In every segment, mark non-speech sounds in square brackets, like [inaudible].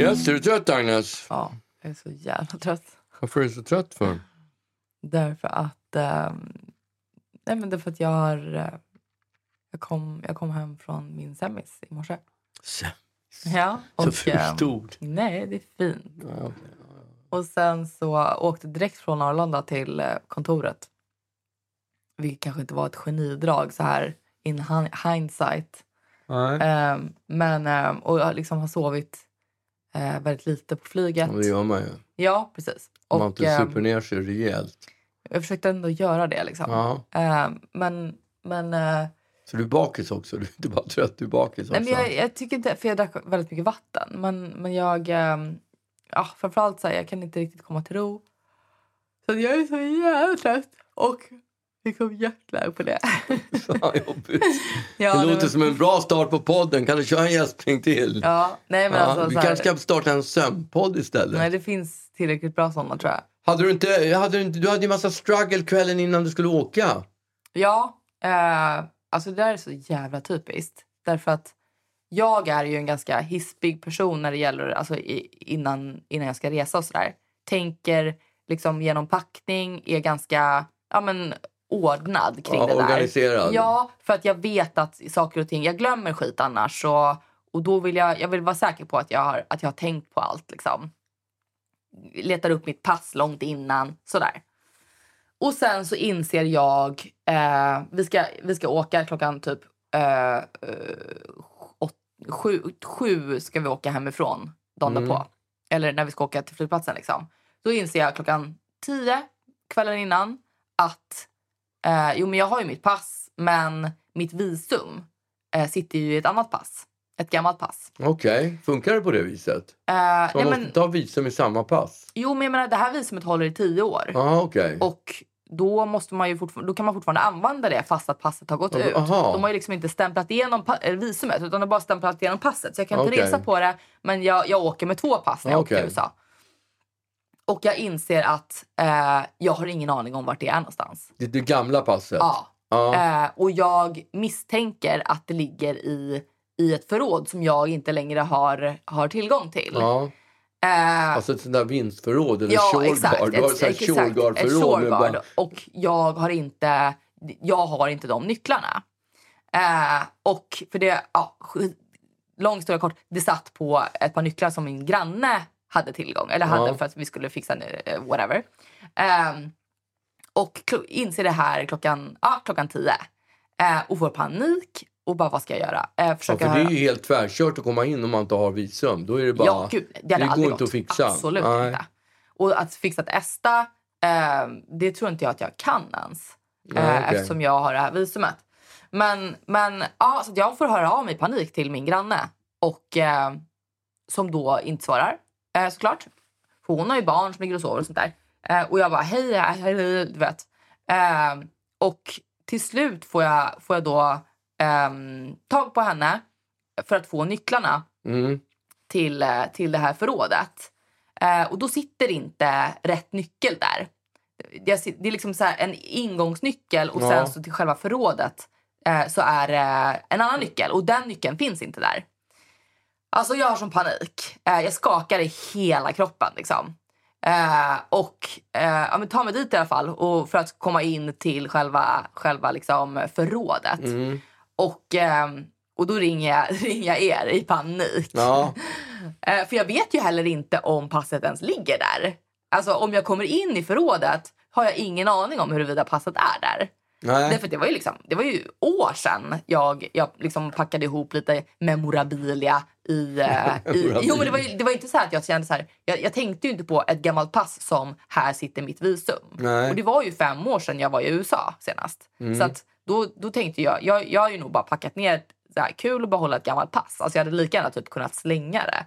Yes, är du trött Agnes? Ja, jag är så jävla trött. Varför är du så trött för? Därför att... ehm, nej, men därför att jag har... eh, jag, kom, jag kom hem från min semis i morse. Så, Ja, så och, fult ehm, ord. Nej, det är fint. Ja. Och sen så åkte jag direkt från Arlanda till eh, kontoret. Vilket kanske inte var ett genidrag så här in hi- hindsight. Nej. Ehm, men, ehm, och jag liksom har sovit eh, väldigt lite på flyget. Ja, det gör man ju. Ja, precis. Om man Och inte ehm, super ner sig rejält. jag försökte ändå göra det. Liksom. Ehm, men men, eh, Så du är bakis också? Du är inte bara trött, du är bakis också? nej, men jag, jag tycker inte... För jag drack väldigt mycket vatten. Men, men jag... ehm, ja, framförallt så här, jag kan inte riktigt komma till ro. Så jag är så jävla trött. Och det kom jetlag på det. [laughs] Fan, jobbigt. ja, det låter men- som en bra start på podden. Kan du köra en gäspning till? Ja, nej men Ja, alltså... vi kanske ska starta en sömnpodd istället. Nej, det finns tillräckligt bra sådana tror jag. Hade du inte, hade du inte, du hade ju massa struggle kvällen innan du skulle åka. Ja, eh, alltså det där är så jävla typiskt. Därför att jag är ju en ganska hispig person när det gäller alltså i, innan, innan jag ska resa och sådär. Tänker liksom genom packning, är ganska ja, men, ordnad kring Ja, det där. organiserad. Ja, för att jag vet att saker och ting, jag glömmer skit annars. Och, och då vill jag, jag vill vara säker på att jag har, att jag har tänkt på allt. Liksom. Letar upp mitt pass långt innan, sådär. Och sen så inser jag, eh, vi, ska, vi ska åka klockan typ eh, åt, sju, sju ska vi åka hemifrån dagen Mm. därpå. Eller när vi ska åka till flygplatsen. Liksom. Då inser jag klockan tio kvällen innan att eh, jo, men jag har ju mitt pass, men mitt visum eh, sitter ju i ett annat pass. Ett gammalt pass. Okej, funkar det på det viset? Eh, Så man nej, måste men, ha visum i samma pass? jo, men jag menar, det här visumet håller i tio år. Ja, okej. Och då, måste man ju fortfar- då kan man fortfarande använda det fast att passet har gått ut. Aha. De har ju liksom inte stämplat igenom pa- eh, visumet utan de har bara stämplat igenom passet. Så jag kan inte Okej. resa på det men jag, jag åker med två pass när jag åker Okej. till USA. Och jag inser att eh, jag har ingen aning om vart det är någonstans. Det, det gamla passet? Ja. Ja. Eh, och jag misstänker att det ligger i, i ett förråd som jag inte längre har, har tillgång till. ja. Eh, Alltså ett sånt där vinstförråd eller ja, exakt. Du har ett ett guard-förråd. med shoreguard. bara- Och jag har inte, jag har inte de nycklarna. Eh, och för det, ja, lång historia kort, det satt på ett par nycklar som min granne hade tillgång. Eller hade Ja. för att vi skulle fixa eh, whatever. Ehm, och inser det här klockan, ja, klockan tio. Eh, och får panik. Och bara, vad ska jag göra? Eh, Ja, försöka för det är ju helt tvärkört att komma in om man inte har visum. Då är det bara... Ja, gud. Det, det går inte att fixa. Absolut Nej. inte. Och att fixa ett ESTA, eh, det tror inte jag att jag kan ens. Nej, eh, okej. Eftersom jag har det här visumet. Men, men ja, så jag får höra av mig i panik till min granne. Och eh, som då inte svarar, eh, såklart. För hon har ju barn som ligger och sover och sånt där. Eh, och jag bara, hej, hej, hej, hej du vet. Eh, och till slut får jag, får jag då ehm, tag på henne för att få nycklarna Mm. till, eh, till det här förrådet. Eh, och då sitter inte rätt nyckel där. Det är, det är liksom så en ingångsnyckel och Ja. sen så till själva förrådet eh, så är det en annan nyckel och den nyckeln finns inte där. Alltså jag har som panik. Eh, jag skakar i hela kroppen liksom. Eh, och eh, ja, men ta mig dit i alla fall och för att komma in till själva, själva liksom förrådet. Mm. Och, ehm, och då ringer jag, [laughs] ringer jag er i panik. Ja. [laughs] Eh, för jag vet ju heller inte om passet ens ligger där. Alltså om jag kommer in i förrådet har jag ingen aning om huruvida passet är där. Nej. Därför det var ju liksom, det var ju år sedan jag, jag liksom packade ihop lite memorabilia i... eh, i [laughs] jo men det var ju det var inte så att jag kände så här, jag, jag tänkte ju inte på ett gammalt pass som här sitter mitt visum. Nej. Och det var ju fem år sedan jag var i USA senast. Mm. Så att då, då tänkte jag, jag, jag har ju nog bara packat ner, så här, kul att behålla ett gammalt pass. Alltså jag hade lika gärna typ kunnat slänga det.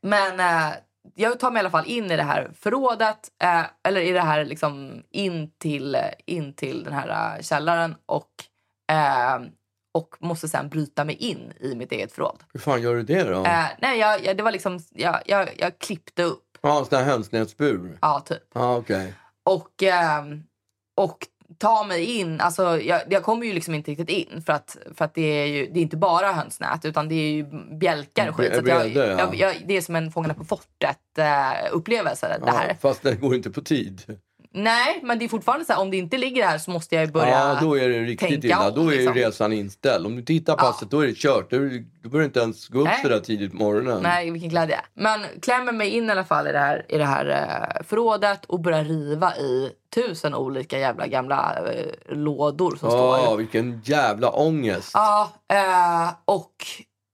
Men eh, jag tar mig i alla fall in i det här förrådet, eh, eller i det här liksom in till, in till den här eh, källaren och, eh, och måste sen bryta mig in i mitt eget förråd. Hur fan gör du det då? Eh, nej, jag, jag, det var liksom, jag, jag, jag klippte upp, Ja, en sån här hönsnätsbur. ja typ. Ja, okej. Och, ehm, och ta mig in. Alltså, jag, jag kommer ju liksom inte riktigt in för att, för att det, är ju, det är inte bara hönsnät utan det är ju bjälkar och skit. Så jag, jag, jag, det är som en Fångarna på fortet-upplevelse det här. Ja, fast det går inte på tid. Nej, men det är fortfarande så här, om det inte ligger här så måste jag ju börja Ja, då är det riktigt tänka illa. Då är ju liksom. resan inställd. Om du inte hittar passet, då är det kört. Då, behöver du inte ens gå upp Nej. så där tidigt på morgonen. Nej, vilken glädje. Men klämmer mig in i alla fall i det här, i det här eh, förrådet och börjar riva i tusen olika jävla gamla eh, lådor som Ja, står. vilken jävla ångest. Ja, eh, och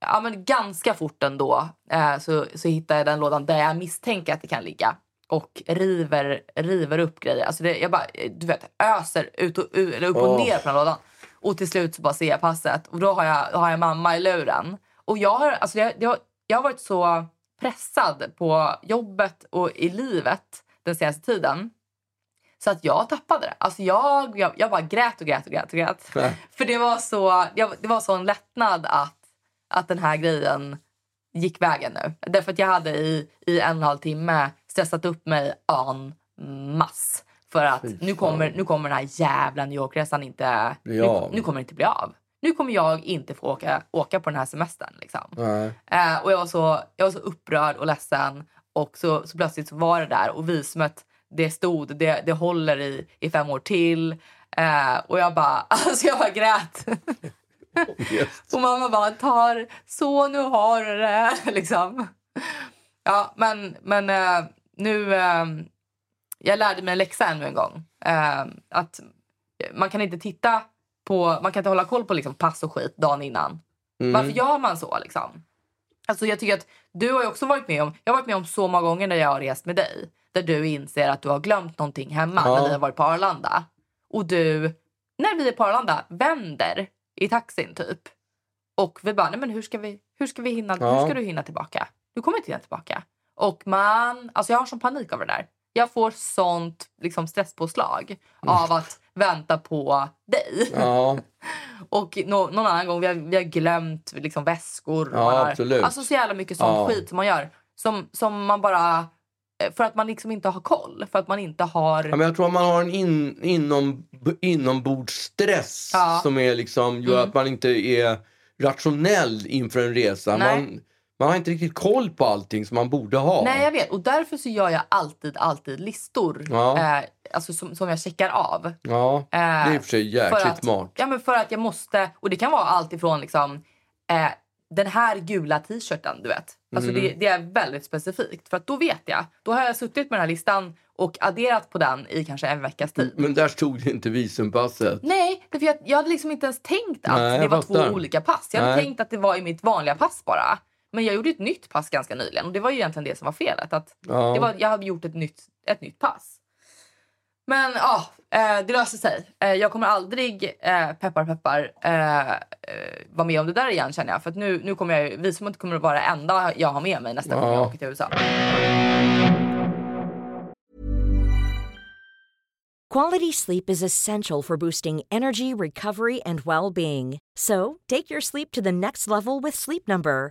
ja, men ganska fort ändå eh, så, så hittar jag den lådan där jag misstänker att det kan ligga. Och river, river upp grejer. Alltså det, jag bara, du vet, öser ut och, eller upp och Åh. ner på den lådan. Och till slut så bara ser jag passet. Och då har jag, då har jag mamma i luren. Och jag har, alltså jag, jag, jag har varit så pressad på jobbet och i livet den senaste tiden. Så att jag tappade det. Alltså jag, jag, jag bara grät och grät och grät och grät. Nej. För det var så, jag, det var så en lättnad att, att den här grejen gick vägen nu. Därför att jag hade i, i en och en halv timme stressat upp mig en mass. För att nu kommer, nu kommer den här jävla New York-resan inte... Bli Nu, nu kommer det inte bli av. Nu kommer jag inte få åka, åka på den här semestern. Liksom. Eh, och jag var, så, jag var så upprörd och ledsen. Och så, så plötsligt så var det där och visumet det stod, det, det håller i, i fem år till. Eh, och jag bara, [laughs] alltså jag bara grät. Och mamma bara tar så nu har du det. [laughs] Liksom. Ja, men, men eh, nu... eh, jag lärde mig en läxa ännu en gång. Eh, att man kan inte titta på... Man kan inte hålla koll på liksom, pass och skit dagen innan. Mm. Varför gör man så? Liksom? Alltså, jag tycker att du har ju också varit med om... Jag har varit med om så många gånger när jag har rest med dig. Där du inser att du har glömt någonting hemma Ja. när vi har varit på Arlanda. Och du, när vi är på Arlanda, vänder i taxin typ. Och vi bara, nej men hur ska vi, hur ska vi hinna, Ja. hur ska du hinna tillbaka? Du kommer inte hinna tillbaka. Och man, alltså jag har sån panik över det där. Jag får sånt liksom stresspåslag av att vänta på dig. Ja, [laughs] Och nå- någon annan gång, vi har, vi har glömt liksom väskor. Ja, har, absolut. Alltså så jävla mycket sån Ja. skit som man gör. Som, som man bara... eh, För att man liksom inte har koll. För att man inte har... Ja, men jag tror att man har en in, inom, inombordsstress Ja. som är liksom, gör Mm. att man inte är rationell inför en resa. Nej. Man, man har inte riktigt koll på allting som man borde ha. Nej, jag vet. Och därför så gör jag alltid, alltid listor. Ja. Eh, alltså som, som jag checkar av. Ja, Eh, det är i och för sig jäkligt för att, smart. Ja, men för att jag måste... Och det kan vara allt ifrån liksom... Eh, den här gula t-shirten, du vet. Alltså Mm. det, det är väldigt specifikt. För att då vet jag. Då har jag suttit med den här listan och adderat på den i kanske en veckas tid. Men där stod det inte visumpasset. Nej, för jag, jag hade liksom inte ens tänkt att Nej, det var två olika pass. Jag hade Nej. tänkt att det var i mitt vanliga pass bara. Men jag gjorde ett nytt pass ganska nyligen och det var ju egentligen det som var felet. Att Ja. det var, jag hade gjort ett nytt, ett nytt pass. Men ja, eh, det löser sig. Eh, jag kommer aldrig, eh, peppar peppar, eh, eh, vara med om det där igen känner jag. För att nu, nu kommer jag visumet kommer att vara det enda jag har med mig nästa gång Ja. jag åker till USA. Quality sleep is essential for boosting energy, recovery, and well being. So, take your sleep to the next level with Sleep Number.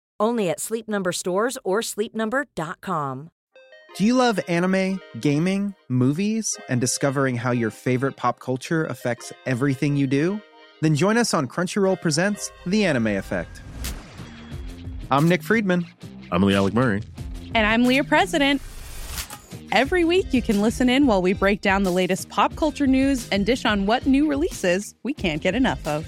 Only at Sleep Number stores or sleepnumber.com. Do you love anime, gaming, movies, and discovering how your favorite pop culture affects everything you do? Then join us on Crunchyroll Presents The Anime Effect. I'm Nick Friedman. I'm Lee Alec Murray. And I'm Leah President. Every week, you can listen in while we break down the latest pop culture news and dish on what new releases we can't get enough of.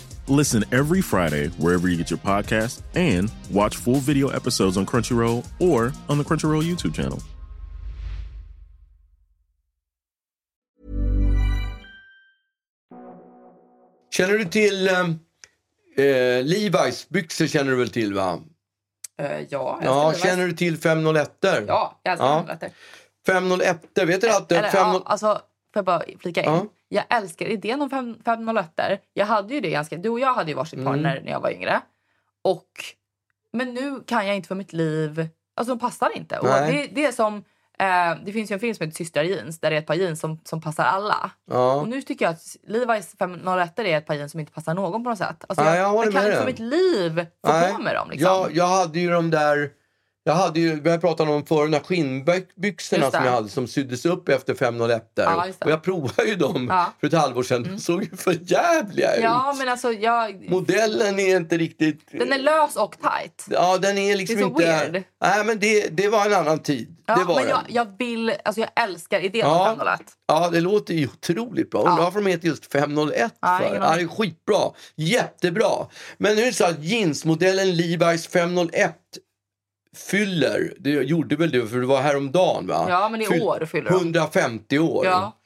Listen every Friday wherever you get your podcast and watch full video episodes on Crunchyroll or on the Crunchyroll YouTube channel. Känner du till eh, eh, Levi's byxor? känner du väl till va? Eh, ja, Ja, känner du till 501 Ja, jag älskar Ja. hemligheter. 501 vet du att Eller, 501 ja, alltså, får jag bara flika in? Ja. Jag älskar idén om fem- 501 Jag hade ju det ganska... Du och jag hade ju varsitt Mm. par när, jag var yngre. Och, men nu kan jag inte för mitt liv... Alltså de passar inte. Och det, det är som... Eh, det finns ju en film som heter Systrar jeans där det är ett par jeans som, som passar alla. Ja. Och nu tycker jag att Levi's 501 är ett par jeans som inte passar någon på något sätt. Alltså Ja, jag, jag kan inte för mitt liv få på mig dem. Liksom. Jag, jag hade ju de där... Jag hade ju, vi har pratat om förr, de där skinnbyxorna som jag hade som syddes upp efter 501 Ja. Och jag provade ju dem Ja. Mm. för ett halvår sedan. De såg ju för jävliga Ja, ut. men alltså jag... Modellen är inte riktigt... Den är lös och tight. Ja, den är liksom Det är så inte... weird. Nej, men det, det var en annan tid. Ja, det var men den. jag, jag vill... Alltså jag älskar idén Ja. om 501. Ja, det låter ju otroligt bra. Undrar Ja. varför de heter just 501 Ja, för. Ja, det är skitbra. Jättebra. Men nu är det så att jeansmodellen Levi's 501 fyller, det gjorde väl du för det var häromdagen va? Ja, men i Fyll- år fyller de. 150 år. Ja.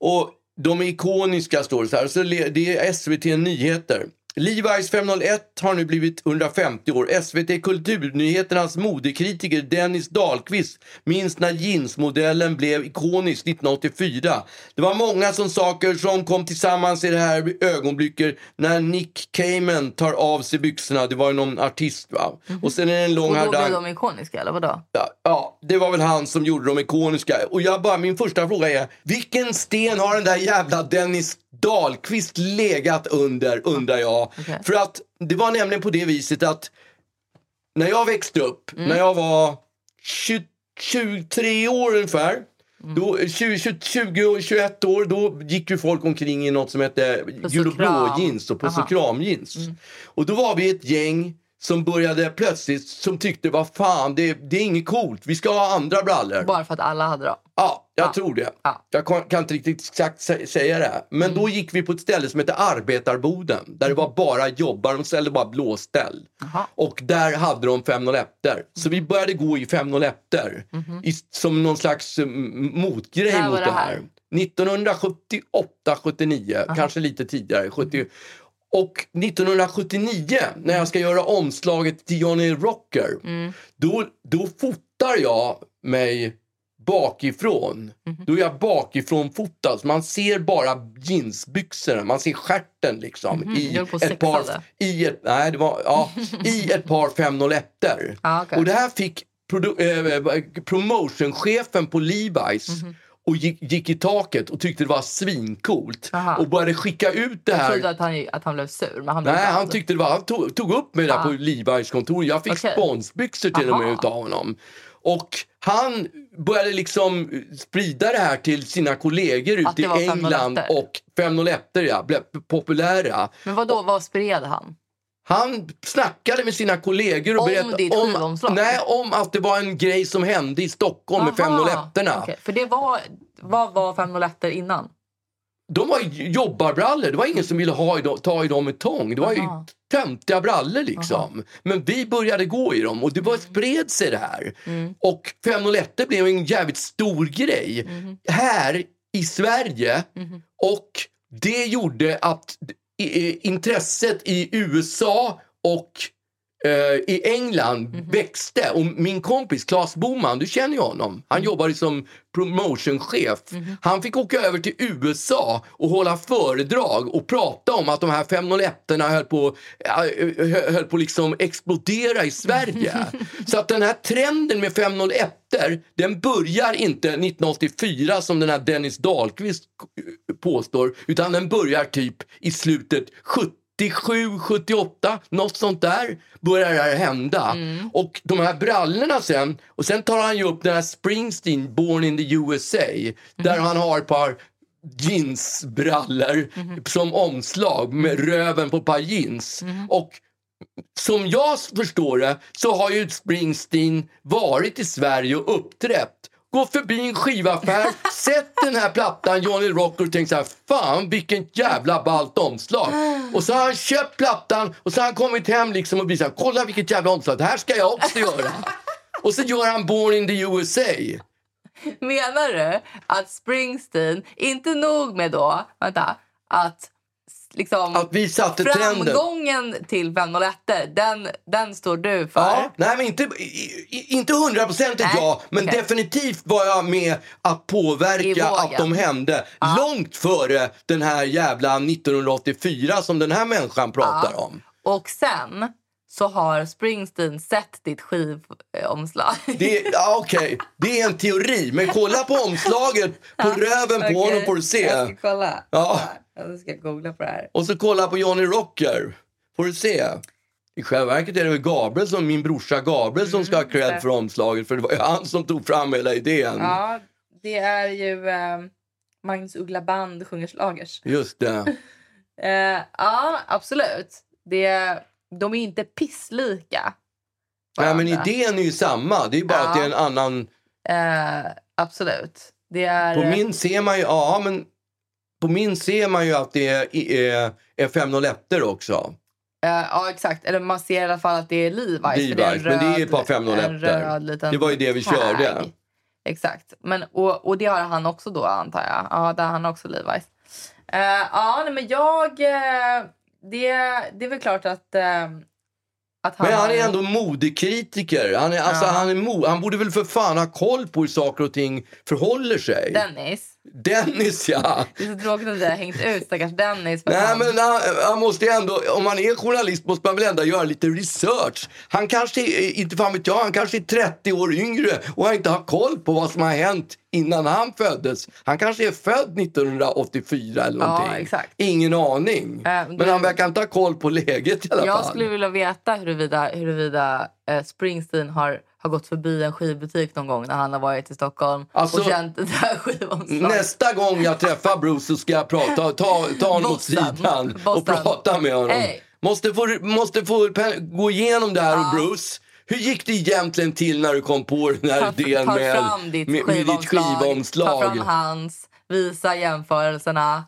Och de är ikoniska står det så här. Så det är SVT Nyheter. Levi's 501 har nu blivit 150 år. SVT Kulturnyheternas modekritiker Dennis Dahlqvist minns när jeansmodellen blev ikonisk 1984. Det var många som saker som kom tillsammans i det här ögonblicket när Nick Cayman tar av sig byxorna. Det var ju någon artist va? Och sen är det en lång Och då blev de ikoniska, eller vadå? Ja, ja, det var väl han som gjorde dem ikoniska. Och jag bara, min första fråga är, vilken sten har den där jävla Dennis Dahlqvist legat under, undrar jag. Okej. För att det var nämligen på det viset att när jag växte upp, när jag var 20, 23 år ungefär, Då, 20, 20, 20 och 21 år, då gick ju folk omkring i något som hette gul och blå jeans och puss och kram jeans. Och då var vi ett gäng som började plötsligt, som tyckte vad fan, det, det är inget coolt, vi ska ha andra brallor. Bara för att alla hade dem. Ja, jag Ja. tror det. Ja. Jag kan, inte riktigt exakt sä- säga det. Men Mm. då gick vi på ett ställe som heter Arbetarboden. Där det var bara jobbar, de ställde bara blåställ. Jaha. Och där hade de 501 Så vi började gå i 501 i, som någon slags mm, motgrej var mot det det här? här. 1978, 79, kanske lite tidigare. 70. Och 1979, när jag ska göra omslaget till Johnny Rocker, Mm. då, då fotar jag mig bakifrån. Mhm. Då är jag bakifrån fotad. Man ser bara jeansbyxorna, man ser stjärten liksom. Mhm, I, ett par, i, ett, nej, det var, ja, [laughs] I ett par 501 Ja, okej. Och det här fick produ- eh, promotionchefen på Levi's Mhm. Och gick, gick i taket och tyckte det var svincoolt. Aha. Och började skicka ut det Jag här. trodde att han, att han blev sur, men han blev Nej, glad. han tyckte det var, han tog, tog upp mig där Ah. på Levi's kontor. Jag fick Okej. sponsbyxor till och med Aha. utav honom. Och han började liksom sprida det här till sina kollegor ute i England 501. och 501 ja, blev populära. Men vad då, vad spred han? Han snackade med sina kollegor och Om berättade om, nej, om att det var en grej som hände i Stockholm med Aha, 501 okej. För det var, vad var 501 innan? De var jobbarbrallor. Det var ingen som ville ha i dem, ta i dem med tång. Det var ju Aha. töntiga brallor liksom. Men vi började gå i dem och det bara spred sig det här. Mm. Och 501 blev en jävligt stor grej Mhm. här i Sverige. Mhm. Och det gjorde att intresset i USA och i England Mhm. växte. Och min kompis Claes Boman, du känner ju honom. Han Mm. jobbade som promotionchef. Mhm. Han fick åka över till USA och hålla föredrag och prata om att de här 501 höll på, äh, höll på liksom explodera i Sverige. [laughs] Så att den här trenden med 501 den börjar inte 1984 som den här Dennis Dahlqvist påstår, utan den börjar typ i slutet 77, 78, något sånt där börjar det hända. Och de här brallorna sen, och sen tar han ju upp den här Springsteen, Born in the USA, där han har ett par jeansbrallor som omslag med röven på ett par jeans. Och som jag förstår det så har ju Springsteen varit i Sverige och uppträtt gå förbi en skivaffär, sätt den här plattan Johnny Rocker och tänk så här, fan vilken jävla ballt omslag. Och så har han köpt plattan och så har han kommit hem liksom och blivit så här, kolla vilket jävla omslag, det här ska jag också göra. Och så gör han Born in the USA. Menar du att Springsteen, inte nog med då, vänta, att liksom Att vi satte trenden. framgången till 501 den, den står du för? Ja, nej, men inte, inte hundraprocentigt ja, men okej. definitivt var jag med att påverka att de hände långt före den här jävla 1984 som den här människan pratar Ja. om. Och sen så har Springsteen sett ditt skivomslag. Det, ja, okej, det är en teori, men kolla på omslaget på röven på Okej, honom får du se. Jag ska kolla. Ja. Jag ska googla på det här. Och så kolla på Johnny Rocker, får du se. I själva verket är det väl Gabriel som, min brorsa Gabriel som ska ha cred Mm, det. för omslaget för det var han som tog fram hela idén. Ja, det är ju eh, Magnus Uggla Band sjunger schlagers. Just det. [laughs] Eh, ja, absolut. Det, de är inte pisslika. Nej, men idén är ju samma. Det är bara Ja. att det är en annan... Eh, absolut. Det är... På min ser man ju... Ja, men på min ser man ju att det är, är, är 501 också. eh, ja, exakt. Eller man ser i alla fall att det är Levi's. för det är Levi's, men det är röd- ett par 501. en röd liten Det var ju det vi tag. körde. Exakt. Men, och, och det har han också då, antar jag. Ja, där har han också Levi's. Eh, ja, nej, men jag... eh, det, det är väl klart att... eh, att han Men han har- är ändå modekritiker. Han, är, alltså, Ja. han, är mo, han borde väl för fan ha koll på hur saker och ting förhåller sig. Dennis. Dennis, ja. Det är så tråkigt att vi har hängt ut stackars Dennis. Nej, han- men han, han måste ändå, om man är journalist måste man väl ändå göra lite research. Han kanske, inte fan vet jag, han kanske är 30 år yngre och har inte har koll på vad som har hänt innan han föddes. Han kanske är född 1984 eller Ja, någonting. exakt. Ingen aning. Äh, men du- han verkar inte ha koll på läget i alla Jag fall. skulle vilja veta huruvida, huruvida eh, Springsteen har, har gått förbi en skivbutik någon gång när han har varit i Stockholm Alltså, och känt det här skivomslaget. Nästa gång jag träffar Bruce så ska jag prata, ta, ta honom åt Boston. sidan och Boston. prata med honom. Hej. Måste få, måste få gå igenom det här Ja. Bruce. Hur gick det egentligen till när du kom på den här Ta, idén ta med, ditt med, med ditt skivomslag, ta fram hans, visa jämförelserna.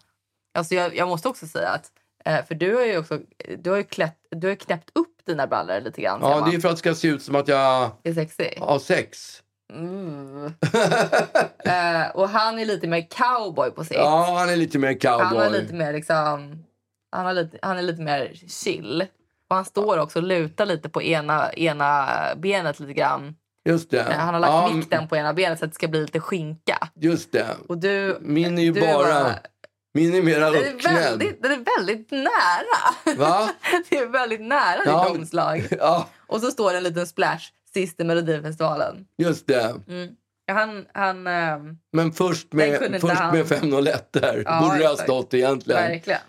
Alltså jag, jag måste också säga att eh, för du har ju också du har ju klätt, du har knäppt upp dina brallor lite grann. Ja, man. det är för att det ska se ut som att jag är sexy. har sex. Mm. [laughs] eh, och han är lite mer cowboy på sitt. Ja, han är lite mer cowboy. Han har lite mer liksom... Han, har lite, han är lite mer chill. Och han står också och lutar lite på ena, ena benet lite grann. Just det. Eh, Han har lagt ja, vikten på ena benet så att det ska bli lite skinka. Just det. Och du... Min är ju du bara... var- Min är mera Den är, uppknädd. väldigt, den är väldigt nära. Va? [laughs] Det är väldigt nära Ja. ditt omslag. Ja, Och så står det en liten splash sist i Melodifestivalen. just det. Mm. Han, han, ehm, Men först med, först han. med 501 där. Ja, Borde det ha stått egentligen. verkligen.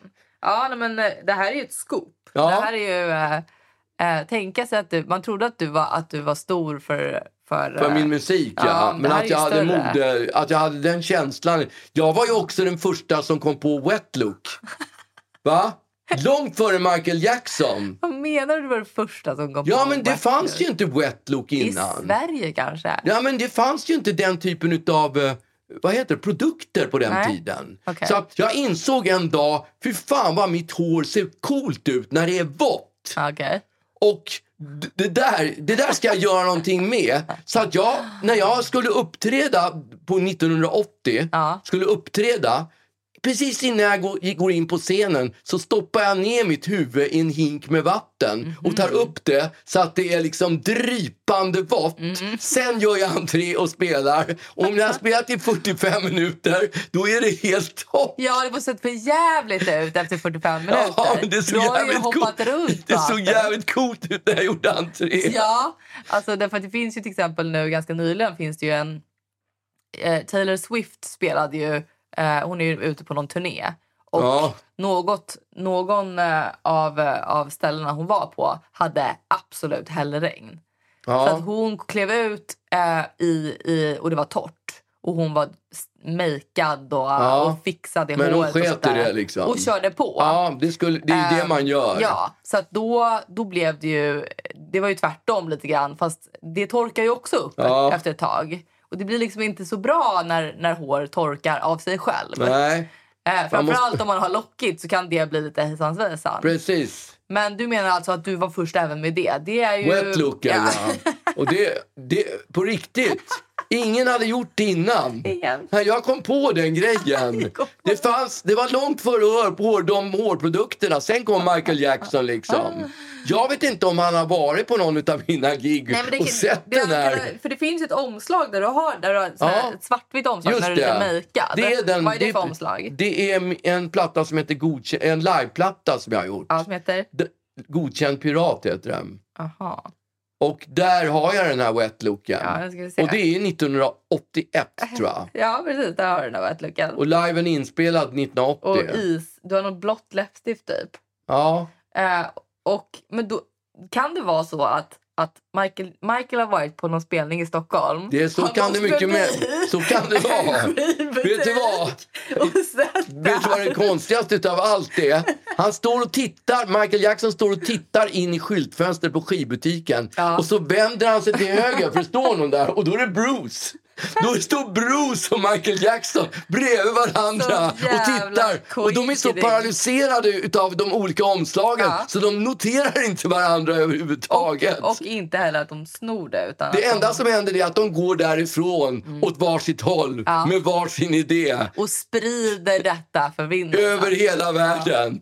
Ja, men eh, det här är ju ett scoop. Ja. Det här är ju... Eh, tänka sig att du, man trodde att du var, att du var stor för... För, För eh, min musik, ja. ja, Men att jag, hade mode, att jag hade den känslan. Jag var ju också den första som kom på wet look. [laughs] Va? Långt före Michael Jackson. Vad menar du du var den första som kom Ja, på men det fanns look? ju inte wet look I innan. Sverige kanske? Ja, men det fanns ju inte den typen av vad heter det, produkter på den Nej. tiden. Okej. Så jag insåg en dag, fy fan vad mitt hår ser coolt ut när det är vått. Okej. Och det där, det där ska jag göra någonting med. Så att jag, när jag skulle uppträda på 1980, Ja. skulle uppträda, precis innan jag går, in på scenen så stoppar jag ner mitt huvud i en hink med vatten och tar upp det så att det är liksom drypande vått. Sen gör jag entré och spelar. Och om jag har spelat i 45 minuter, då är det helt topp. Ja, det måste sett för jävligt ut efter 45 minuter. Ja, men det såg ju jävligt hoppat coolt. runt. Det såg jävligt coolt ut när jag gjorde entré. Ja, alltså därför att det finns ju till exempel nu ganska nyligen finns det ju en... Eh, Taylor Swift spelade ju, hon är ju ute på någon turné. Och Ja. något, någon eh, av, eh, av ställena hon var på hade absolut hällregn. Så att Ja. hon klev ut eh, i, i, och det var torrt. Och hon var makead och, Ja. och fixade Men hon håret. sket sånt i där. det liksom. Och körde på. Ja, det, skulle, det är ju det Eh, man gör. Ja, så att då, då blev det ju... Det var ju tvärtom lite grann. Fast det torkar ju också upp Ja. efter ett tag. Och det blir liksom inte så bra när, när hår torkar av sig själv. Nej, Eh, framförallt måste- om man har lockigt så kan det bli lite hejsan svejsan. precis. Men du menar alltså att du var först även med det? Det är ju... Wet looken, ja. Och det, det, på riktigt. [laughs] Ingen hade gjort det innan. Igen. Jag kom på den grejen. [laughs] på Det, fanns, det var långt före hår, hår, de hårprodukterna. Sen kom Michael Jackson. liksom. Jag vet inte om han har varit på någon av mina gig Nej, det, och sett det, den här. För det finns ett omslag där du har, där du har Ja. ett svartvitt omslag Just när du är det. makead. Det är den, Vad är det för omslag? Det är en platta som heter Godkänd, en liveplatta som jag har gjort. Ja, som heter? Godkänd pirat heter den. Aha. Och där har jag den här wet looken. Ja, och det är 1981 tror jag. Ja, precis. Där har du den där wet-looken. Och liven inspelad 1980. Och is. Du har något blått läppstift typ. Ja, Eh, och, men då, kan det vara så att, att Michael, Michael har varit på någon spelning i Stockholm? det, så kan det mycket med. Så kan det vara. Vet du vad? Vet du vad det konstigaste utav allt är? Han står och tittar, Michael Jackson står och tittar in i skyltfönstret på skivbutiken Ja. och så vänder han sig till höger för står någon där och då är det Bruce. Då står Bruce och Michael Jackson bredvid varandra och tittar. Och de är så paralyserade utav de olika omslagen Ja. så de noterar inte varandra överhuvudtaget. och inte heller att de snor det. Utan det enda de, som händer är att de går därifrån åt varsitt håll Mm. Ja. med varsin idé Och sprider detta för vinden. över hela världen.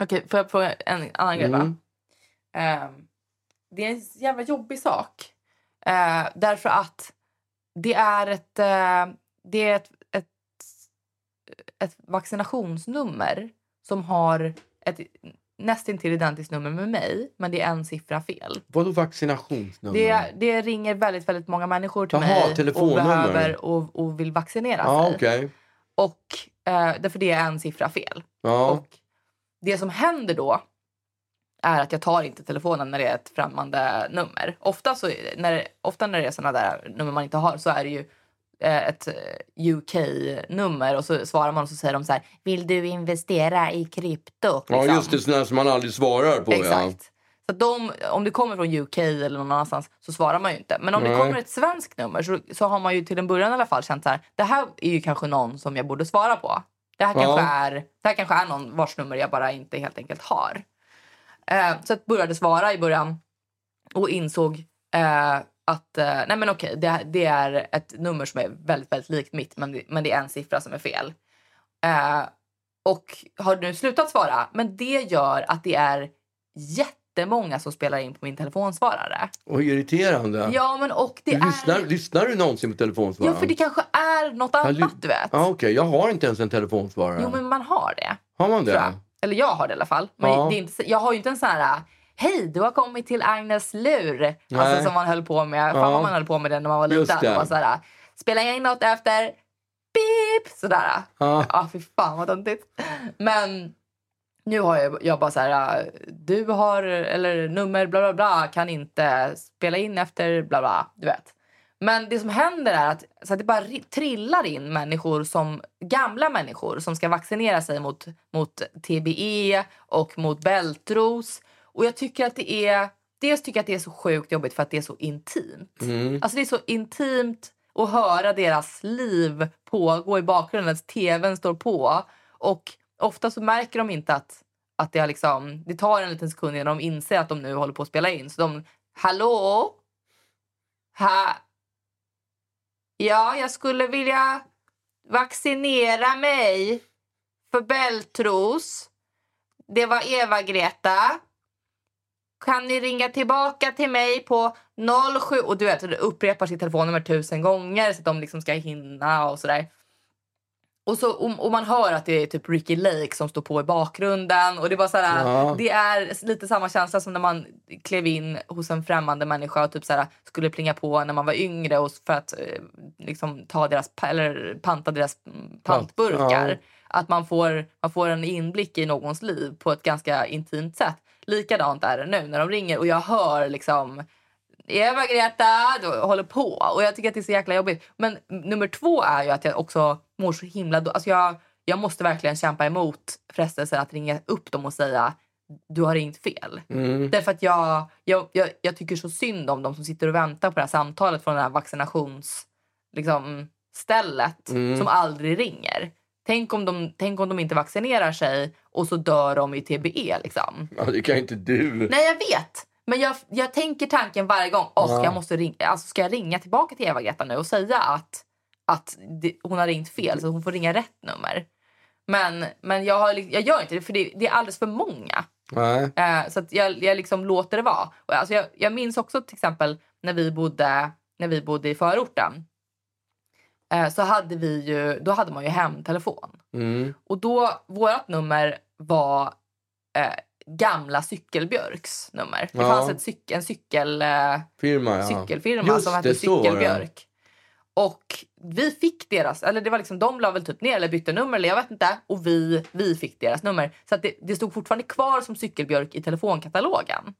Okej, får jag fråga en annan grej? Mm. Ehm, det är en jävla jobbig sak. Eh, därför att det är ett, eh, det är ett, ett, ett vaccinationsnummer som har ett nästintill identiskt nummer med mig, men det är en siffra fel. Vadå vaccinationsnummer? Det, det ringer väldigt, väldigt många människor till Jaha, mig och behöver och, och vill vaccinera Ja, sig. okej. Och eh, därför det är en siffra fel. Ja. Och det som händer då är att jag tar inte telefonen när det är ett främmande nummer. Ofta, så, när, ofta när det är såna där nummer man inte har så är det ju eh, ett UK-nummer och så svarar man och så säger de så här Vill du investera i krypto? ja, Liksom. just det. Sådana som man aldrig svarar på. Ja. Exakt. Så att de, om det kommer från UK eller någon annanstans så svarar man ju inte. Men om det Nej. kommer ett svenskt nummer så, så har man ju till en början i alla fall känt så här. Det här är ju kanske någon som jag borde svara på. Det här, Ja. kanske, är, det här kanske är någon vars nummer jag bara inte helt enkelt har. Eh, så jag började svara i början och insåg eh, att eh, nej men okej, det, det är ett nummer som är väldigt, väldigt likt mitt men det, men det är en siffra som är fel. Eh, och har nu slutat svara. Men det gör att det är jättemånga som spelar in på min telefonsvarare. Och irriterande. Ja, men och det lyssnar, är... lyssnar du någonsin på telefonsvararen? Ja, för det kanske är något Ja, annat, ly- du vet. Ja, okej. Jag har inte ens en telefonsvarare. Jo, men man har det. Har man det? Eller jag har det i alla fall. Men Ja. det är inte, jag har ju inte en sån här... Hej, du har kommit till Agnes lur. Alltså Nej. som man höll på med. Ja. Fan vad man höll på med det när man var liten. det. Och var så här, Spela in något efter... Beep! Sådär. Ja. Ja, fy fan vad töntigt. Men nu har jag, jag bara så här, äh, du har, eller nummer bla bla bla, kan inte spela in efter bla bla, du vet. Men det som händer är att, så att det bara ri- trillar in människor som, gamla människor som ska vaccinera sig mot, mot TBE och mot bältros. Och jag tycker att det är, dels tycker jag att det är så sjukt jobbigt för att det är så intimt. Mm. Alltså det är så intimt att höra deras liv pågå i bakgrunden. Tvn står på. Och ofta så märker de inte att, att det, har liksom, det tar en liten sekund innan de inser att de nu håller på att spela in. Så de, hallå? Ha? Ja, jag skulle vilja vaccinera mig för bältros. Det var Eva-Greta. Kan ni ringa tillbaka till mig på 07... Och du vet, det upprepar sitt telefonnummer tusen gånger så att de liksom ska hinna och sådär. Och, så, och, och man hör att det är typ Ricky Lake som står på i bakgrunden. Och Det var så här, Ja. det är lite samma känsla som när man klev in hos en främmande människa och typ så här, skulle plinga på när man var yngre och för att eh, liksom, ta deras, eller panta deras pantburkar. Ja. Att man får, man får en inblick i någons liv på ett ganska intimt sätt. Likadant är det nu när de ringer och jag hör liksom Eva-Greta du håller på. Och jag tycker att det är så jäkla jobbigt. Men nummer två är ju att jag också mår så himla då. Alltså jag, jag måste verkligen kämpa emot frestelsen att ringa upp dem och säga du har ringt fel. Mm. Därför att jag, jag, jag, jag tycker så synd om de som sitter och väntar på det här samtalet från det här vaccinations, liksom, stället Mm. som aldrig ringer. Tänk om, de, tänk om de inte vaccinerar sig och så dör de i TBE. Liksom. Ja, det kan ju inte du. Nej, jag vet. Men jag, jag tänker tanken varje gång. Åh, Ja. jag måste ringa, alltså, ska jag ringa tillbaka till Eva-Greta nu och säga att, att det, hon har ringt fel så hon får ringa rätt nummer? Men, men jag, har, jag gör inte det för det, det är alldeles för många. Eh, så jag, jag liksom låter det vara. Och alltså jag, jag minns också till exempel när vi bodde, när vi bodde i förorten. Eh, så hade vi ju, då hade man ju hemtelefon. Mm. Och då, vårt nummer var eh, gamla Cykelbjörks nummer. Det Ja. fanns ett cyk, en cykel, eh, Firma, ja. cykelfirma Just som hette. Cykelbjörk. Och vi fick deras, eller det var liksom, de la väl typ ner eller bytte nummer eller jag vet inte. Och vi, vi fick deras nummer. Så det, det stod fortfarande kvar som Cykelbjörk i telefonkatalogen.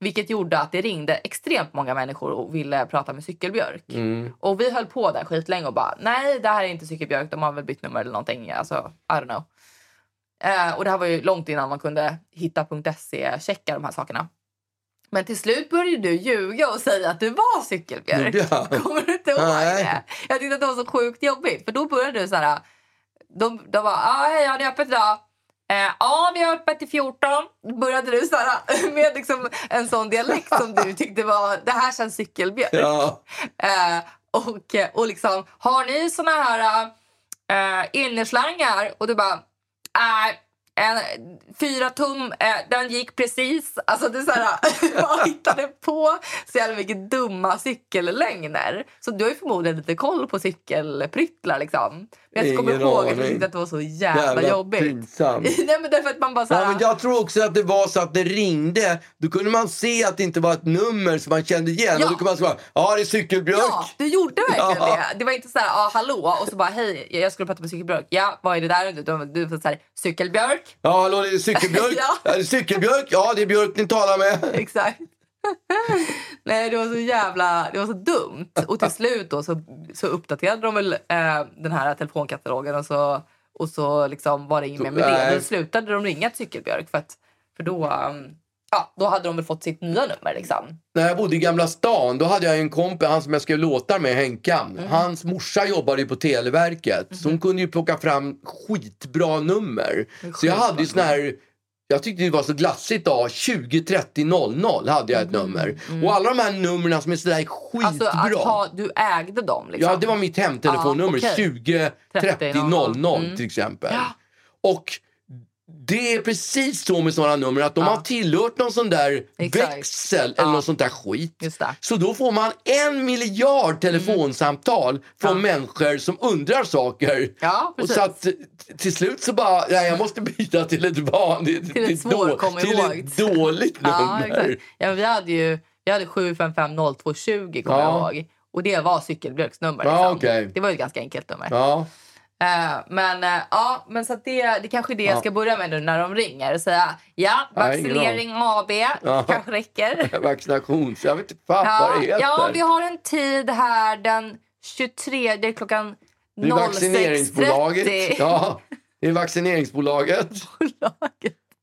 Vilket gjorde att det ringde extremt många människor och ville prata med Cykelbjörk. Mm. Och vi höll på där skitlänge och bara nej det här är inte Cykelbjörk, de har väl bytt nummer eller någonting. Alltså, I don't know. Eh, och det här var ju långt innan man kunde hitta .se-checka de här sakerna. Men till slut började du ljuga och säga att du var Cykelbjörk. Jag? Kommer du inte ihåg Nej. det? Jag tyckte att det var så sjukt jobbigt. För då började du så här. De, de bara, ah, hej har ni öppet idag? Eh, ja, vi har öppet till 14. Då började du så här, [laughs] med liksom en sån dialekt som du tyckte var, det här känns Cykelbjörk. Ja. Eh, och, och liksom, har ni såna här uh, innerslangar? Och du bara, nej. En, fyra tum, eh, den gick precis. Alltså det är så här, [laughs] man hittade på så jävla mycket dumma cykellängder. Så du har ju förmodligen lite koll på cykelpryttlar liksom. Men jag kommer ihåg att jag tyckte att det var så jävla, Jävla jobbigt. pinsamt. [laughs] Nej men därför att man bara så här, Ja, men jag tror också att det var så att det ringde. Då kunde man se att det inte var ett nummer som man kände igen. Ja. Och då kunde man svara, ja det är Cykelbjörk. Ja, du gjorde verkligen Ja. det. Det var inte så här, ah, hallå, och så bara hej, jag skulle prata med Cykelbjörk. Ja, vad är det där? Du, du, du så här, Cykelbjörk. Ja, hallå det är Cykelbjörk. [laughs] Ja. ja. Cykelbjörk. Ja, det är Björk ni talar med. [laughs] Exakt. [laughs] Nej, det var så jävla det var så dumt. Och till slut då så, så uppdaterade de väl eh, den här telefonkatalogen och så, och så liksom var det inget mer med det. Då slutade de ringa till Cykelbjörk för, att, för då, um, ja, då hade de väl fått sitt nya nummer. Liksom. När jag bodde i Gamla stan, då hade jag en kompis, han som jag skrev låtar med, Henkan. Mm. Hans morsa jobbade på Televerket. Så hon kunde ju plocka fram skitbra nummer. Så jag hade ju sån här, jag tyckte det var så glassigt då, 20 30 00 hade jag ett nummer. Och alla de här numren som är sådär skitbra. Mm. Alltså att ha, du ägde dem liksom. Ja, det var mitt hemtelefonnummer. Ja, okej. 20 30 30 00 Mm. till exempel. Ja. Och det är precis så med sådana nummer att de Ja. har tillhört någon sån där Exakt. växel Ja. eller någon sånt där skit. Så då får man en miljard telefonsamtal från Mm. Ja. människor som undrar saker. Ja, och så att t- till slut så bara, nej, jag måste byta till ett vanligt, Till ett svårkommit till ett dåligt Ja, nummer. exakt. Ja, vi hade ju vi hade 7550220 kommer Ja. jag ihåg. Och det var Cykelbjörks nummer. Ja, Liksom. okej. Det var ju ett ganska enkelt nummer. Eh, men eh, ja, men så det, det kanske är det jag ska börja med nu när de ringer säga ja, vaccinering AB Ja. kanske räcker. [laughs] Vaccinations... Jag vet inte fan Ja, vad det heter. ja, vi har en tid här den 23 klockan det är vaccineringsbolaget. 06.30. Ja, det är vaccineringsbolaget.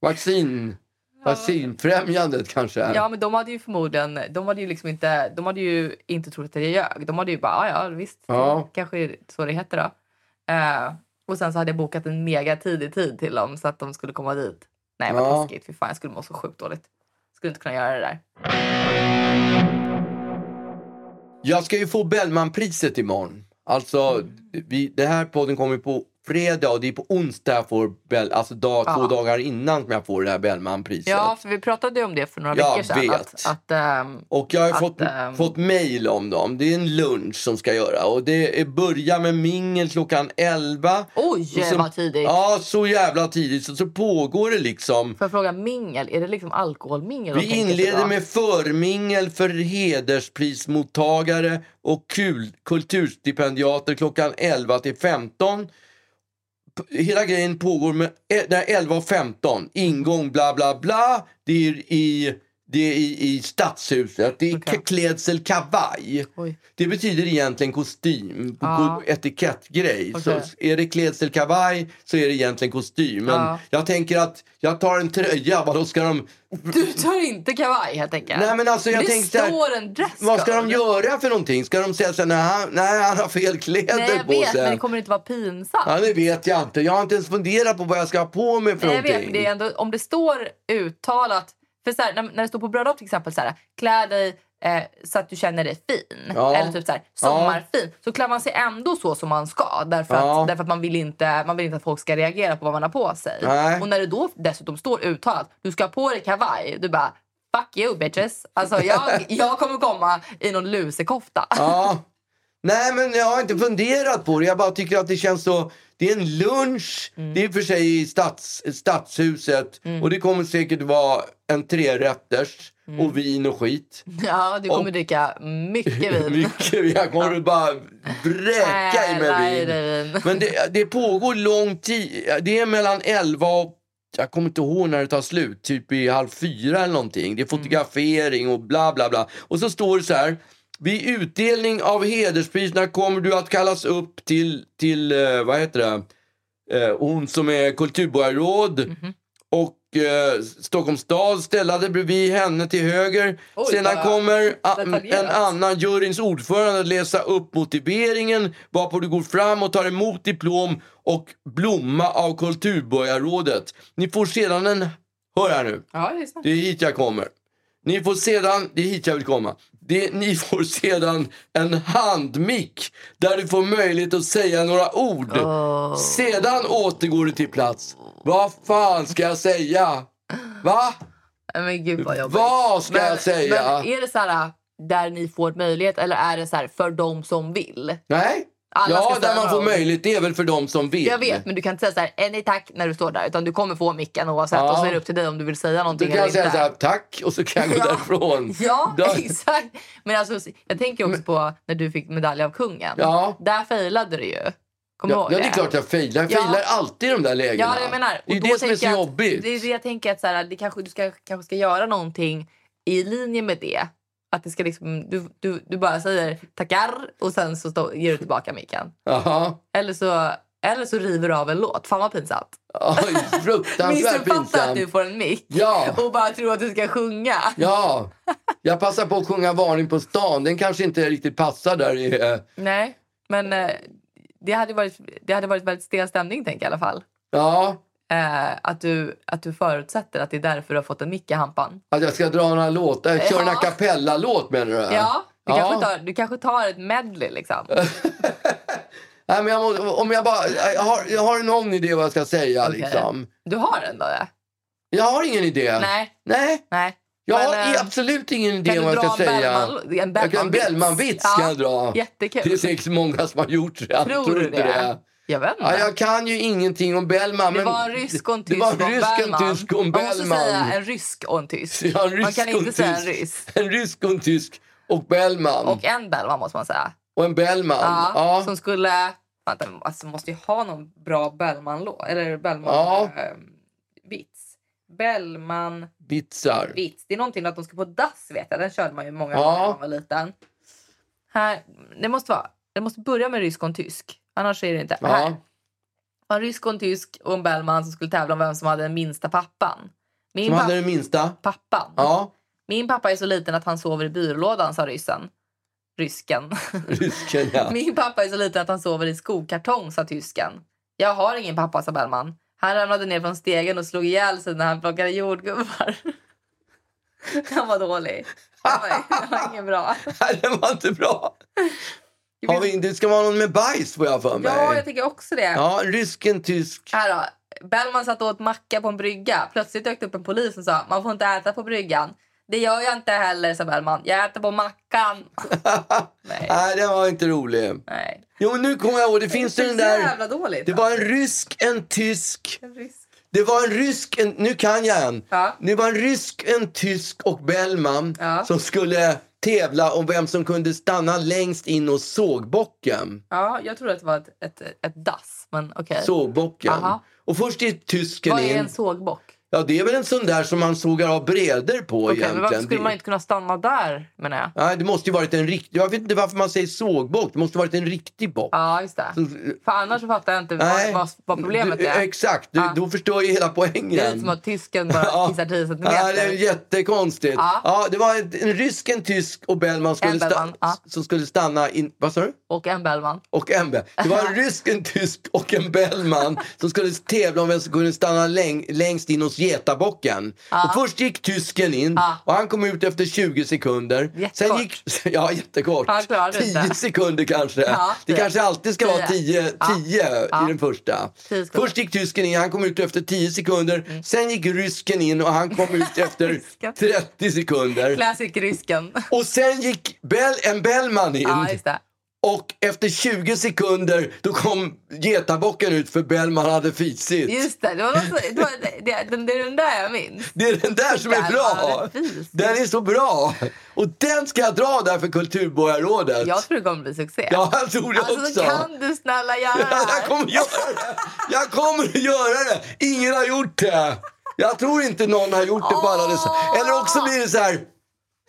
Vaccin... Vaccinfrämjandet kanske. Ja, men de hade ju förmodligen, de hade ju liksom inte, de hade ju inte trott att jag ljög. De hade ju bara, "Ja, visst, Ja. kanske så det heter då. Eh, och sen så hade jag bokat en mega tidig tid till dem så att de skulle komma dit Nej vad Ja. taskigt. Fy fan, jag skulle må så sjukt dåligt. Skulle inte kunna göra det där. Jag ska ju få Bellmanpriset imorgon. Alltså, vi, det här podden kommer på fredag och det är på onsdag jag får Bell, alltså dag, Ja. två dagar innan som jag får det här Bellmanpriset. Ja, för vi pratade om det för några Jag veckor sedan. vet. Att, att, ehm, Och jag har Att, fått, ehm, fått mail om dem. Det är en lunch som ska göra och det är börjar med mingel klockan 11. oj, så- vad tidigt. Ja, så jävla tidigt. Så, så pågår det liksom. Får jag fråga, mingel, är det liksom alkoholmingel? Vi inleder med förmingel för hedersprismottagare och kul, kulturstipendiater klockan 11 till 15. Hela grejen pågår med e- 11.15, Ingång bla bla bla. Det är i, det är i, i stadshuset. Det är Okej. klädsel kavaj. Oj. Det betyder egentligen kostym, ko- etikettgrej. Okej. Så är det klädsel kavaj så är det egentligen kostym. Men Ja. jag tänker att jag tar en tröja, vadå ska de... Du tar inte kavaj helt enkelt? Nej men alltså jag det tänkte står en dresscode. vad ska de göra för någonting? Ska de säga så nej, nej han har fel kläder Nej, jag på vet, sig? men det kommer inte vara pinsamt. Ja, det vet jag inte. Jag har inte ens funderat på vad jag ska ha på mig för Nej, vet, någonting. men det ändå, om det står uttalat... För så här, när, när det står på bröllop till exempel, så här, klä dig eh, så att du känner dig fin. Ja. Eller typ så här, sommarfin. Så klär man sig ändå så som man ska. Därför, Ja. att, därför att man vill, inte, man vill inte att folk ska reagera på vad man har på sig. Nej. Och när det då dessutom står uttalat, du ska ha på dig kavaj. Du bara, fuck you bitches. Alltså jag, [laughs] jag kommer komma i någon lusekofta. Ja. Nej, men jag har inte funderat på det. Jag bara tycker att det känns så... Det är en lunch. Mm. Det är för sig i stads, stadshuset. Och det kommer säkert vara en trerätters Mm. och vin och skit. Ja, du kommer Och- dricka mycket vin. [laughs] Mycket. Jag kommer bara vräka i mig vin. Men det, det pågår lång tid. Det är mellan 11 och... Jag kommer inte ihåg när det tar slut. Typ i halv fyra eller någonting. Det är fotografering och bla bla bla. Och så står det så här. Vid utdelning av hederspriserna kommer du att kallas upp till, till eh, vad heter det? Eh, hon som är kulturborgarråd Mhm. och eh, Stockholms stad ställade bredvid henne till höger. Oj, Sedan vad kommer en annan juryns ordförande att läsa upp motiveringen varpå du går fram och tar emot diplom och blomma av kulturborgarrådet. Ni får sedan en... Hör här nu. Ja, det är sant. Det är hit jag kommer. Ni får sedan, det är hit jag vill komma. Det, ni får sedan en handmick där du får möjlighet att säga några ord. Sedan återgår du till plats. Vad fan ska jag säga? Va? Men gud vad jobbigt. Vad ska men, jag säga? Men är det så här där ni får möjlighet eller är det så här för de som vill? Nej? Alla ja, där man får möjlighet. Det är väl för dem som vill. Jag vet, men du kan inte säga så här, "Eh, nej tack när du står där. Utan du kommer få micken oavsett. Ja. Och så är det upp till dig om du vill säga någonting kan jag eller säga inte. så här, tack, och så kan jag [laughs] gå Ja. därifrån. [laughs] Ja, Då- exakt. Men alltså, jag tänker också på när du fick medalj av kungen. Ja. Där failade du ju. Kommer du Ja, ja, det är klart jag failar. Jag Ja. failar alltid i de där lägena. Ja, jag menar. det är det som är så att- jobbigt. Det är det jag tänker att så här, det kanske, du ska, kanske ska göra någonting i linje med det. Att det ska liksom, du, du, du bara säger tackar och sen så stå, ger du tillbaka micken. Eller så, eller så river du av en låt. Fan vad pinsamt. Oj, fruktansvärt Missuppfatta att du får en mick Ja. och bara tror att du ska sjunga. Ja, jag passar på att sjunga Varning på stan. Den kanske inte riktigt passar där i... eh, Nej, men eh, det hade varit, det hade varit väldigt stel stämning tänker jag i alla fall. Ja, Eh, att, du, att du förutsätter att det är därför du har fått en mick i hampan. att jag ska dra några låtar. Kör en a Ja. cappella-låt menar du? Ja, du, Ja. Kanske, tar, du kanske tar ett medley liksom. [laughs] Nej, men jag må, om jag bara... Jag har, jag har någon idé vad jag ska säga Okej. liksom. Du har ändå det? Jag har ingen idé. Nej. Nej, Nej. jag Men, har eh, absolut ingen idé vad jag ska en säga. Bellman, en Jag Bellman-vits? Ja, kan jag dra. Jättekul. Det är säkert många som har gjort det. Jag Tror tror du det? det. Jag vet inte. Ja, jag kan ju ingenting om Bellman. det var en rysk och en det tysk en rysk, en Bellman. tysk och en Man måste Bellman. säga en rysk och en tysk. [laughs] Ja, en rysk man kan inte säga en rysk. En rysk och en tysk och Bellman. Och en Bellman måste man säga. Och en Bellman. Ja, Ja. Som skulle... Vänta, alltså måste ju ha någon bra Bellman-låt. Eller Bellman... Ja. vits. Bellman... Vitsar. Vits. Det är någonting att de ska på dass vet jag. Den körde man ju många gånger när man var liten. Här, det måste vara... Det måste börja med rysk och en tysk. Annars är det inte. Här. Ja. var en rysk och en tysk och en Bellman som skulle tävla om vem som hade den minsta pappan. Min Som hade pappa, den minsta. pappan. Ja, Min pappa är så liten att han sover i byrålådan, sa ryssen. Rysken. [laughs] rysken ja. Min pappa är så liten att han sover i skokartong, sa tysken. Jag har ingen pappa, sa Bellman. Han ramlade ner från stegen och slog ihjäl sig när han plockade jordgubbar. [laughs] Han var dålig. Han var, han var ingen bra. [laughs] Nej, den var inte bra. Har vi, det ska vara någon med bajs får jag för mig. Ja, jag tycker också det. Ja, en rysk, en tysk. Här då. Bellman satt och åt macka på en brygga. Plötsligt dök det upp en polis och sa man får inte äta på bryggan. Det gör jag inte heller, sa Bellman. Jag äter på mackan. [laughs] Nej. Nej, den var inte rolig. Nej. Jo, nu kommer jag ihåg. Det finns Det den där... jävla dåligt. Det var en rysk, en tysk. En risk. Det var en rysk, en, nu kan jag en. Ja. Det var en rysk, en tysk och Bellman Ja. som skulle tävla om vem som kunde stanna längst in hos sågbocken. Ja, jag trodde att det var ett, ett, ett dass. Men okej. Sågbocken. Aha. Och först gick tysken Vad är in. en sågbock? Ja, det är väl en sån där som man sågar av breder på men egentligen. varför skulle man inte kunna stanna där, menar jag? Nej, det måste ju varit en riktig... Jag vet inte varför man säger sågbock. Det måste varit en riktig bock. Ja, just det. För annars så fattar jag inte Nej. vad, vad problemet du, är. Exakt, du, Ja. då förstår jag hela poängen. Det är som att tysken bara [laughs] Ja. kissar 10 Ja, det centimeter. är jättekonstigt. Ja. Ja. det var en, en rysk, en tysk och Bellman skulle, En Bellman, ja. som skulle stanna in... Vad sa du? Och en Bellman. Och en Bell. Det var en [laughs] rysk, en tysk och en Bellman som skulle tävla om vem som kunde stanna läng, längst in hos getabocken. Och först gick tysken in Ja. och han kom ut efter 20 sekunder. Jättekort. Sen gick, [laughs] ja, jättekort. Han klarade 10 inte. sekunder kanske. Ja, det kanske alltid ska vara 10 Tio. Ja. 10 Ja. i den första. Först gick tysken in, han kom ut efter 10 sekunder. Sen gick rysken in och han kom ut [laughs] efter Rysken. 30 sekunder. Classic rysken. Och sen gick Bell, en Bellman in. Och efter 20 sekunder då kom getabocken ut för Bellman hade fisit. Just det. Det, var något, så- det, var, det, det, är den där jag minns. Det är den där som är bra. Den är så bra. Och den ska jag dra där för Kulturborgarrådet. Jag tror det kommer bli succé. Ja, jag tror det alltså, också. kan du snälla [laughs] göra det Jag kommer göra det. Jag kommer att göra det. Ingen har gjort det. Jag tror inte någon har gjort det på alla dessa. Eller också blir det så här.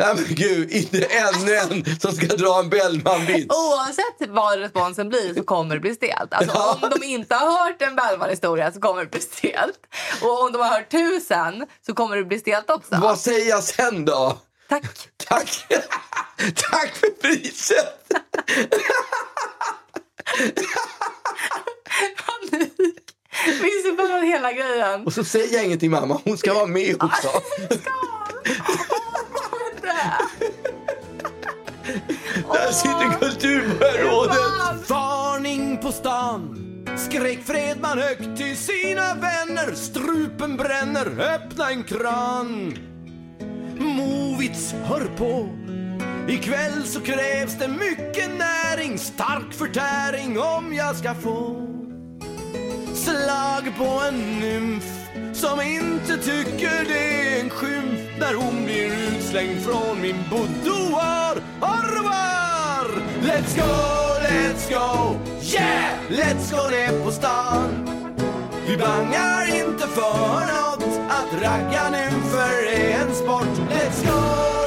Nej men gud, inte ännu en som ska dra en Bellman-vits. Oavsett vad responsen blir så kommer det bli stelt. Alltså, Ja. Om de inte har hört en Bellman-historia så kommer det bli stelt. Och om de har hört tusen så kommer det bli stelt också. Vad säger jag sen då? Tack. Tack! Tack för priset! Panik. Minns du hela grejen? Och så säger jag ingenting mamma, hon ska vara med också. Där sitter kulturborgarrådet. Varning på stan. Skrek Fredman högt till sina vänner. Strupen bränner, öppna en kran. Movits hör på. Ikväll så krävs det mycket näring. Stark förtäring om jag ska få Slag på en nymf som inte tycker det är en skymf när hon blir utslängd från min boudoir. Au! Let's go, let's go, yeah! Let's go ner på stan. Vi bangar inte för något, att ragga nymfer är en sport. Let's go,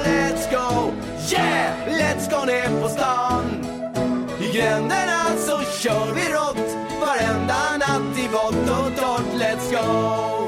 let's go, yeah! Let's go ner på stan. I gränderna så alltså kör vi rått Varenda natt i vått och torrt Let's go